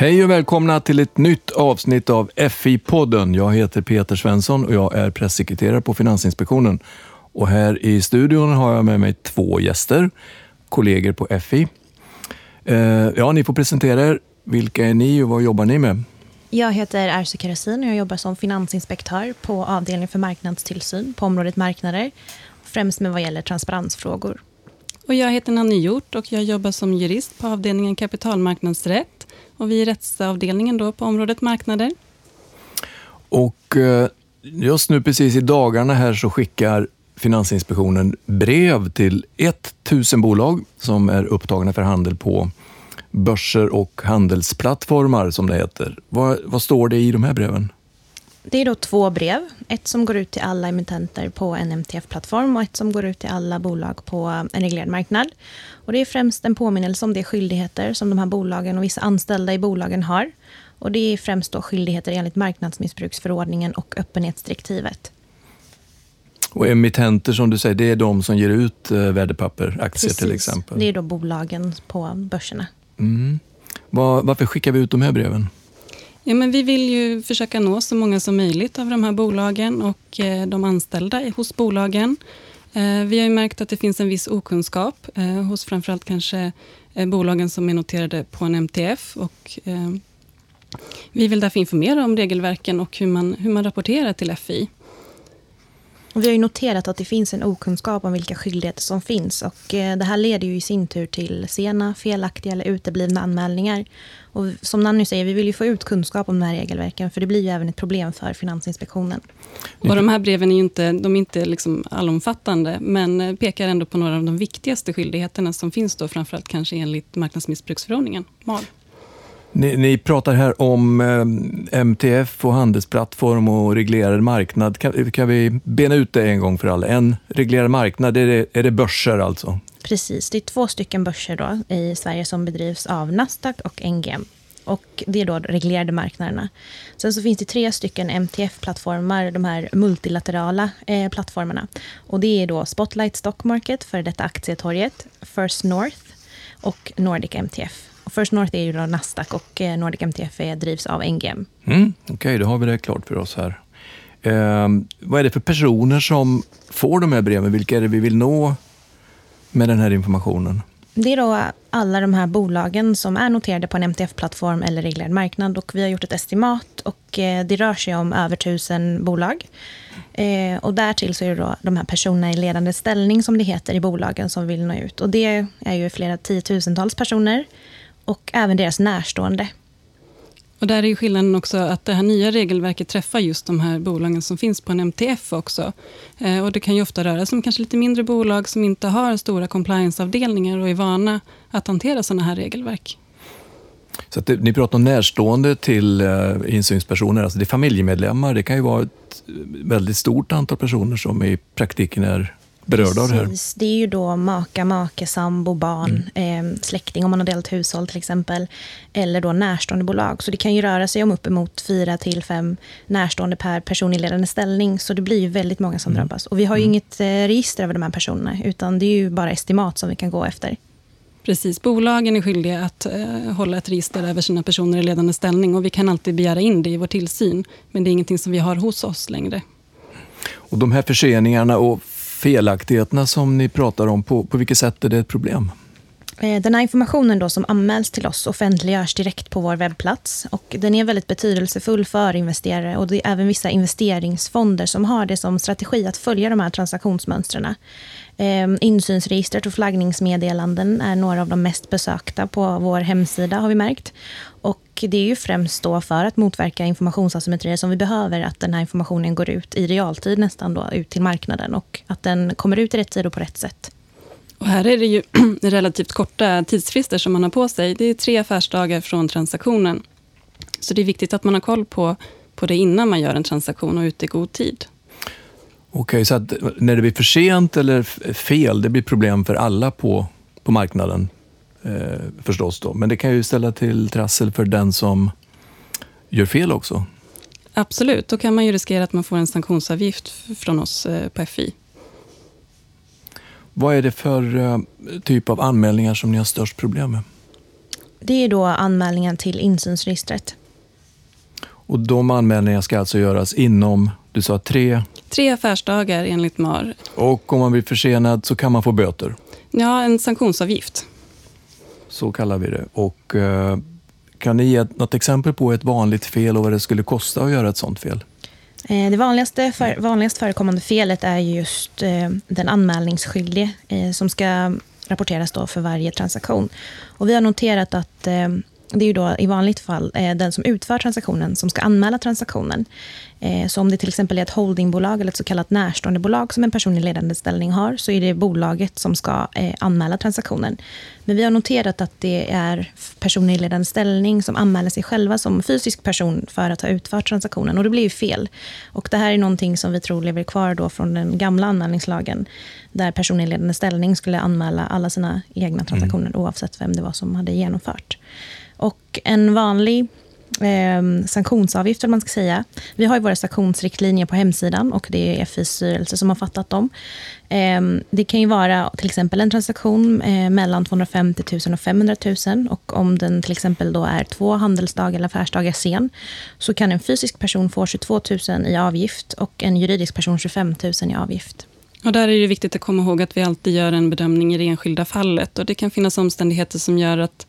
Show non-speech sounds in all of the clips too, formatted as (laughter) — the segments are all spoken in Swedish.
Hej och välkomna till ett nytt avsnitt av FI-podden. Jag heter Peter Svensson och jag är pressekreterare på Finansinspektionen. Och här i studion har jag med mig två gäster, kollegor på FI. Eh, ja, ni får presentera er. Vilka är ni och vad jobbar ni med? Jag heter Ersu Karasin och jag jobbar som finansinspektör på avdelningen för marknadstillsyn på området marknader, främst med vad gäller transparensfrågor. Och jag heter Nanny Hjort och jag jobbar som jurist på avdelningen kapitalmarknadsrätt och vi är rättsavdelningen då på området marknader. Och eh, just nu precis i dagarna här så skickar Finansinspektionen brev till 1000 bolag som är upptagna för handel på börser och handelsplattformar som det heter. Vad, vad står det i de här breven? Det är då två brev. Ett som går ut till alla emittenter på en MTF-plattform och ett som går ut till alla bolag på en reglerad marknad. Och det är främst en påminnelse om de skyldigheter som de här bolagen och vissa anställda i bolagen har. Och det är främst då skyldigheter enligt marknadsmissbruksförordningen och öppenhetsdirektivet. Och emittenter som du säger, det är de som ger ut eh, värdepapper, aktier Precis. till exempel? Det är då bolagen på börserna. Mm. Var, varför skickar vi ut de här breven? Ja, men vi vill ju försöka nå så många som möjligt av de här bolagen och eh, de anställda hos bolagen. Eh, vi har ju märkt att det finns en viss okunskap eh, hos framförallt kanske bolagen som är noterade på en MTF. Och, vi vill därför informera om regelverken och hur man, hur man rapporterar till FI. Vi har ju noterat att det finns en okunskap om vilka skyldigheter som finns. Och eh, det här leder ju i sin tur till sena, felaktiga eller uteblivna anmälningar. Och som Nanny säger, vi vill ju få ut kunskap om de här regelverken, för det blir ju även ett problem för Finansinspektionen. Och de här breven är ju inte, de är inte liksom allomfattande, men eh, pekar ändå på några av de viktigaste skyldigheterna som finns då, framförallt kanske enligt marknadsmissbruksförordningen, MAL. Ni, ni, pratar här om eh, MTF och handelsplattform och reglerad marknad. Kan, kan, vi bena ut det en gång för alla? En reglerad marknad, är det, är det börser alltså? Precis, det är två stycken börser då i Sverige som bedrivs av Nasdaq och NGM. Och det är då reglerade marknaderna. Sen så finns det tre stycken MTF-plattformar, de här multilaterala eh, plattformarna. Och det är då Spotlight Stock Market, för detta aktietorget, First North och Nordic MTF. First North är ju då Nasdaq och eh, Nordic MTF är, drivs av NGM. Mm, Okej, okay, då har vi det klart för oss här. Eh, vad är det för personer som får de här breven? Vilka är det vi vill nå med den här informationen? Det är då alla de här bolagen som är noterade på en MTF-plattform eller reglerad marknad. Och vi har gjort ett estimat och eh, det rör sig om över tusen bolag. Eh, och därtill så är det då de här personerna i ledande ställning som det heter i bolagen som vill nå ut. Och det är ju flera tiotusentals personer och även deras närstående. Och där är ju skillnaden också att det här nya regelverket träffar just de här bolagen som finns på en MTF också. Eh, och det kan ju ofta röra sig om kanske lite mindre bolag som inte har stora compliance-avdelningar och är vana att hantera sådana här regelverk. Så det, ni pratar om närstående till eh, insynspersoner, alltså det är familjemedlemmar. Det kan ju vara ett väldigt stort antal personer som i praktiken är berörda av det här? Det är ju då maka, make, sambo, barn, mm. eh, släkting om man har delat hushåll till exempel. Eller då närstående bolag. Så det kan ju röra sig om uppemot fyra till fem närstående per person i ledande ställning. Så det blir ju väldigt många som mm. drabbas. Och vi har ju mm. inget eh, register över de här personerna. Utan det är ju bara estimat som vi kan gå efter. Precis, bolagen är skyldiga att eh, hålla ett register över sina personer i ledande ställning. Och vi kan alltid begära in det i vår tillsyn. Men det är ingenting som vi har hos oss längre. Och de här förseningarna och felaktigheterna som ni pratar om, på, på vilket sätt är det ett problem? Eh, den här informationen då som anmäls till oss offentliggörs direkt på vår webbplats. Och den är väldigt betydelsefull för investerare och det är även vissa investeringsfonder som har det som strategi att följa de här transaktionsmönstren. Ehm, insynsregistret och flaggningsmeddelanden är några av de mest besökta på vår hemsida har vi märkt. Och det är ju främst då för att motverka informationsasymmetrier som vi behöver att den här informationen går ut i realtid nästan då ut till marknaden och att den kommer ut i rätt tid och på rätt sätt. Och här är det ju (clears throat) relativt korta tidsfrister som man har på sig. Det är tre affärsdagar från transaktionen. Så det är viktigt att man har koll på, på det innan man gör en transaktion och ute i god tid. Okej, så att när det blir för sent eller fel, det blir problem för alla på, på marknaden eh, förstås. Då. Men det kan ju ställa till trassel för den som gör fel också. Absolut, då kan man ju riskera att man får en sanktionsavgift från oss eh, på FI. Vad är det för eh, typ av anmälningar som ni har störst problem med? Det är då anmälningen till insynsregistret. Och de anmälningarna ska alltså göras inom, du sa tre? Tre affärsdagar enligt MAR. Och om man blir försenad så kan man få böter? Ja, en sanktionsavgift. Så kallar vi det. Och eh, kan ni ge något exempel på ett vanligt fel och vad det skulle kosta att göra ett sånt fel? Eh, det vanligaste för, vanligast förekommande felet är just eh, den anmälningsskyldige eh, som ska rapporteras då för varje transaktion. Och vi har noterat att eh, det är ju då i vanligt fall eh, den som utför transaktionen som ska anmäla transaktionen. Eh, så om det till exempel är ett holdingbolag eller ett så kallat närståendebolag som en person i ledande ställning har, så är det bolaget som ska eh, anmäla transaktionen. Men vi har noterat att det är personer i ledande ställning som anmäler sig själva som fysisk person för att ha utfört transaktionen. Och det blir ju fel. Och det här är någonting som vi tror lever kvar då från den gamla anmälningslagen, där personer i ledande ställning skulle anmäla alla sina egna transaktioner, mm. oavsett vem det var som hade genomfört. Och en vanlig eh, sanktionsavgift, man ska säga. Vi har ju våra sanktionsriktlinjer på hemsidan och det är FIs styrelse som har fattat dem. Eh, det kan ju vara till exempel en transaktion eh, mellan 250 000 och 500 000 och om den till exempel då är två handelsdagar eller affärsdagar sen så kan en fysisk person få 22 000 i avgift och en juridisk person 25 000 i avgift. Och där är det viktigt att komma ihåg att vi alltid gör en bedömning i det enskilda fallet. Och Det kan finnas omständigheter som gör att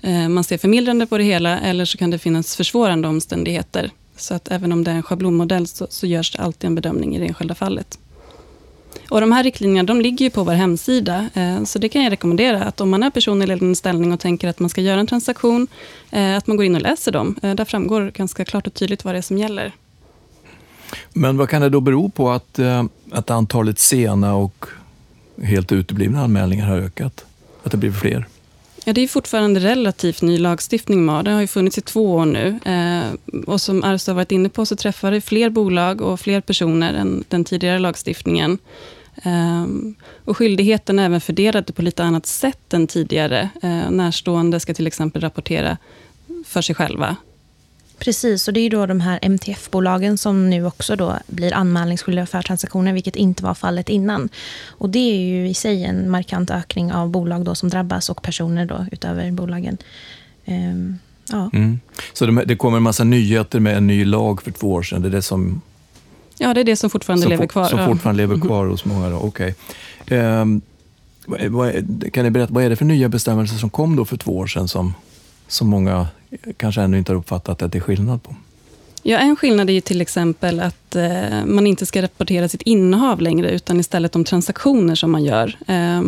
Eh, man ser förmildrande på det hela, eller så kan det finnas försvårande omständigheter. Så att även om det är en schablonmodell så, så görs det alltid en bedömning i det enskilda fallet. Och de här riktlinjerna de ligger ju på vår hemsida, eh, så det kan jag rekommendera. att Om man är person i ledande ställning och tänker att man ska göra en transaktion, eh, att man går in och läser dem. Där framgår ganska klart och tydligt vad det är som gäller. Men vad kan det då bero på att, att antalet sena och helt uteblivna anmälningar har ökat? Att det blir fler? Ja, det är fortfarande relativt ny lagstiftning, MAR. Den har ju funnits i två år nu. Eh, och som Arsta har varit inne på så träffar det fler bolag och fler personer än den tidigare lagstiftningen. Eh, och skyldigheten är även fördelad på lite annat sätt än tidigare. Eh, närstående ska till exempel rapportera för sig själva Precis, och det är då de här MTF-bolagen som nu också då blir anmälningsskyldiga för transaktioner, vilket inte var fallet innan. Och det är ju i sig en markant ökning av bolag då som drabbas och personer då utöver bolagen. Um, ja. Mm. Så det, det kommer en massa nyheter med en ny lag för två år sedan? Det är det som... Ja, det är det som fortfarande som lever kvar. Som fortfarande lever kvar hos många. Okay. Um, vad, kan ni berätta, vad är det för nya bestämmelser som kom då för två år sedan som, som många kanske ännu inte har uppfattat att det är skillnad på. Ja, en skillnad är ju till exempel att eh, man inte ska rapportera sitt innehav längre, utan istället de transaktioner som man gör. Eh,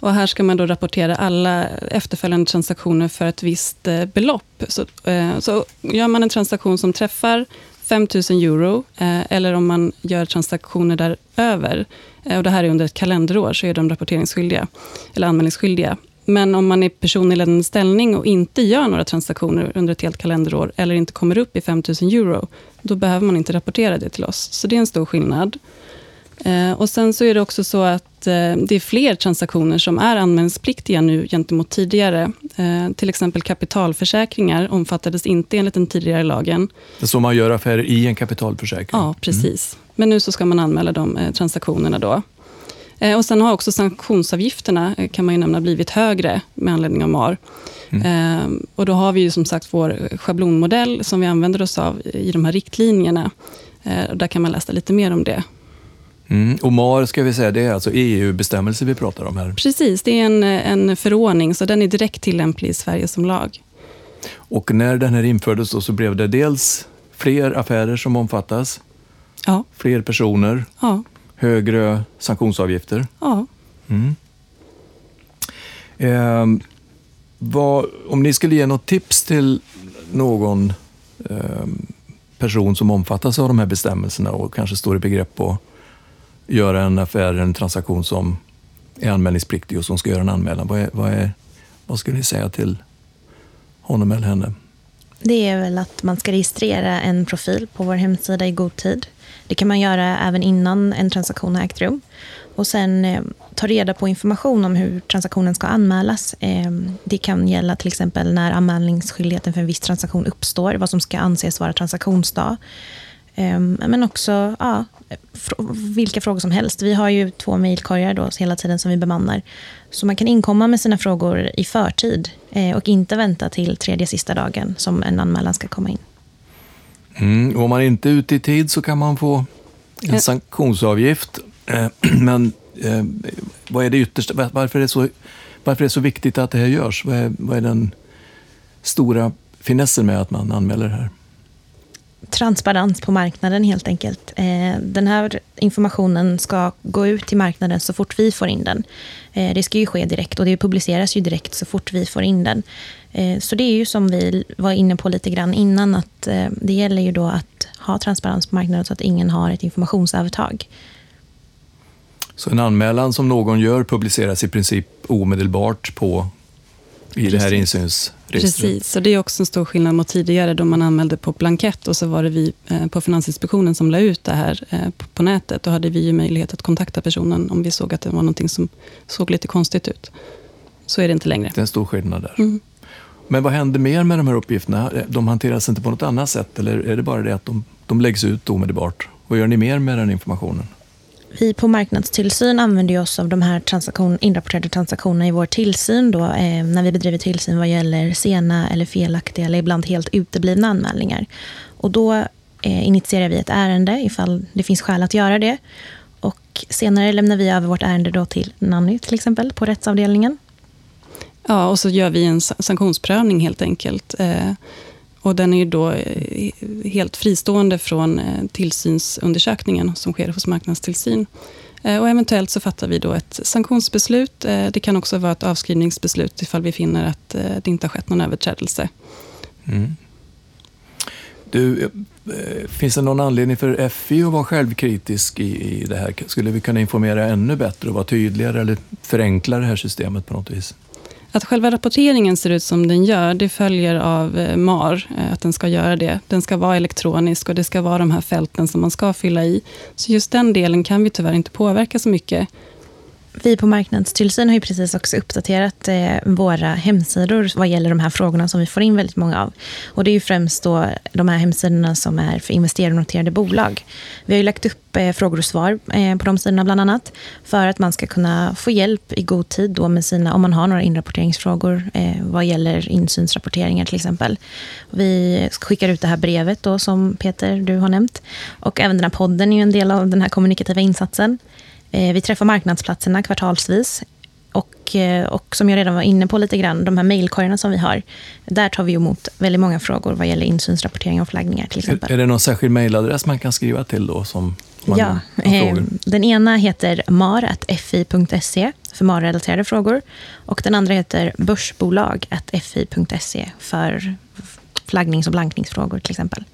och här ska man då rapportera alla efterföljande transaktioner för ett visst eh, belopp. Så, eh, så gör man en transaktion som träffar 5 000 euro, eh, eller om man gör transaktioner däröver, eh, och det här är under ett kalenderår, så är de rapporteringsskyldiga, eller anmälningsskyldiga. Men om man är person i ledande ställning och inte gör några transaktioner under ett helt kalenderår, eller inte kommer upp i 5 000 euro, då behöver man inte rapportera det till oss. Så det är en stor skillnad. Eh, och Sen så är det också så att eh, det är fler transaktioner som är anmälningspliktiga nu gentemot tidigare. Eh, till exempel kapitalförsäkringar omfattades inte enligt den tidigare lagen. Så man gör affärer i en kapitalförsäkring? Ja, precis. Mm. Men nu så ska man anmäla de transaktionerna. då. Eh, och sen har också sanktionsavgifterna, eh, kan man ju nämna, blivit högre med anledning av MAR. Mm. Eh, och då har vi ju som sagt vår schablonmodell som vi använder oss av i de här riktlinjerna. Och där kan man läsa lite mer om det. Mm. Och MAR, ska vi säga, det är alltså EU-bestämmelser vi pratar om här? Precis, det är en, en förordning, så den är direkt tillämplig i Sverige som lag. Och när den här infördes då, så blev det dels fler affärer som omfattas, ja. fler personer, ja högre sanktionsavgifter. Ja. Mm. Eh, vad, om ni skulle ge något tips till någon eh, person som omfattas av de här bestämmelserna och kanske står i begrepp att göra en affär, en transaktion som är anmälningspliktig och som ska göra en anmälan. Vad, är, vad, är, vad skulle ni säga till honom eller henne? Det är väl att man ska registrera en profil på vår hemsida i god tid. Det kan man göra även innan en transaktion har ägt rum. Och sen eh, ta reda på information om hur transaktionen ska anmälas. Eh, det kan gälla till exempel när anmälningsskyldigheten för en viss transaktion uppstår, vad som ska anses vara transaktionsdag. Eh, men också ja, vilka frågor som helst. Vi har ju två mejlkorgar hela tiden som vi bemannar. Så man kan inkomma med sina frågor i förtid och inte vänta till tredje sista dagen som en anmälan ska komma in. Mm, om man inte är ute i tid så kan man få en sanktionsavgift. Eh, (clears throat) Men eh, vad är det yttersta? var- Varför är det så, varför är det så viktigt att det här görs? Vad är, vad är den stora finessen med att man anmäler det här? Transparens på marknaden helt enkelt. Eh, den här informationen ska gå ut till marknaden så fort vi får in den. Eh, det ska ju ske direkt och det publiceras ju direkt så fort vi får in den. Eh, så det är ju som vi var inne på lite grann innan att det gäller ju då att ha transparens på marknaden så att ingen har ett informationsövertag. Så en anmälan som någon gör publiceras i princip omedelbart på, i det här insynsregistret. Precis, och det är också en stor skillnad mot tidigare då man anmälde på blankett och så var det vi eh, på Finansinspektionen som la ut det här eh, på- på nätet. Då hade vi ju möjlighet att kontakta personen om vi såg att det var någonting som såg lite konstigt ut. Så är det inte längre. Det är en stor skillnad där. Mm. Men vad händer mer med de här uppgifterna? De hanteras inte på något annat sätt eller är det bara det att de, de läggs ut omedelbart? Vad gör ni mer med den informationen? Vi på marknadstillsyn använder oss av de här transaktion, inrapporterade transaktionerna i vår tillsyn då, eh, när vi bedriver tillsyn vad gäller sena eller felaktiga eller ibland helt uteblivna anmälningar. Och då eh, initierar vi ett ärende ifall det finns skäl att göra det. Och senare lämnar vi över vårt ärende då till Nanny till exempel på rättsavdelningen. Ja, och så gör vi en sanktionsprövning helt enkelt. Eh, och den är ju då eh, helt fristående från eh, tillsynsundersökningen som sker hos marknadstillsyn. Eh, och eventuellt så fattar vi då ett sanktionsbeslut. Det kan också vara ett avskrivningsbeslut ifall vi finner att det inte har skett någon överträdelse. Mm. Du, finns det någon anledning för FI att vara självkritisk i, i det här? Skulle vi kunna informera ännu bättre och vara tydligare eller förenkla det här systemet på något vis? Att själva rapporteringen ser ut som den gör, det följer av eh, MAR, eh, att den ska göra det. Den ska vara elektronisk och det ska vara de här fälten som man ska fylla i. Så just den delen kan vi tyvärr inte påverka så mycket. Vi på marknadstillsyn har ju precis också uppdaterat eh, våra hemsidor vad gäller de här frågorna som vi får in väldigt många av. Och det är ju främst då de här hemsidorna som är för investerarnoterade bolag. Vi har ju lagt upp eh, frågor och svar eh, på de sidorna bland annat för att man ska kunna få hjälp i god tid då med sina, om man har några inrapporteringsfrågor eh, vad gäller insynsrapporteringar till exempel. Vi skickar ut det här brevet då som Peter, du har nämnt. Och även den här podden är ju en del av den här kommunikativa insatsen. Eh, Vi träffar marknadsplatserna kvartalsvis. Och, eh, och som jag redan var inne på lite grann, de här mejlkorgarna som vi har. Där tar vi emot väldigt många frågor vad gäller insynsrapportering och flaggningar till exempel. Är, är det någon särskild mejladress man kan skriva till då? Som om man Ja, eh, den ena heter mar.fi.se för marrelaterade frågor. Och den andra heter börsbolag.fi.se för flaggnings och blankningsfrågor till exempel.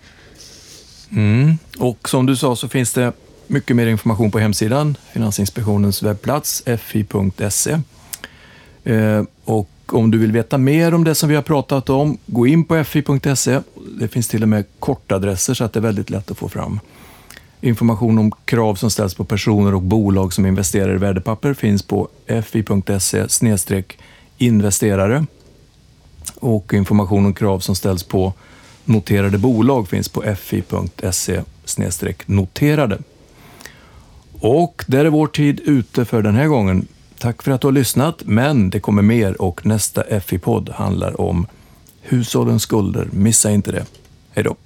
Mm. Och som du sa så finns det mycket mer information på hemsidan, Finansinspektionens webbplats, fi.se. Eh, och om du vill veta mer om det som vi har pratat om, gå in på fi.se. Det finns till och med kortadresser så att det är väldigt lätt att få fram. Information om krav som ställs på personer och bolag som investerar i värdepapper finns på fi.se investerare. Och information om krav som ställs på noterade bolag finns på fi.se noterade. Och där är vår tid ute för den här gången. Tack för att du har lyssnat, men det kommer mer och nästa FI-podd handlar om hushållens skulder. Missa inte det. Hej då!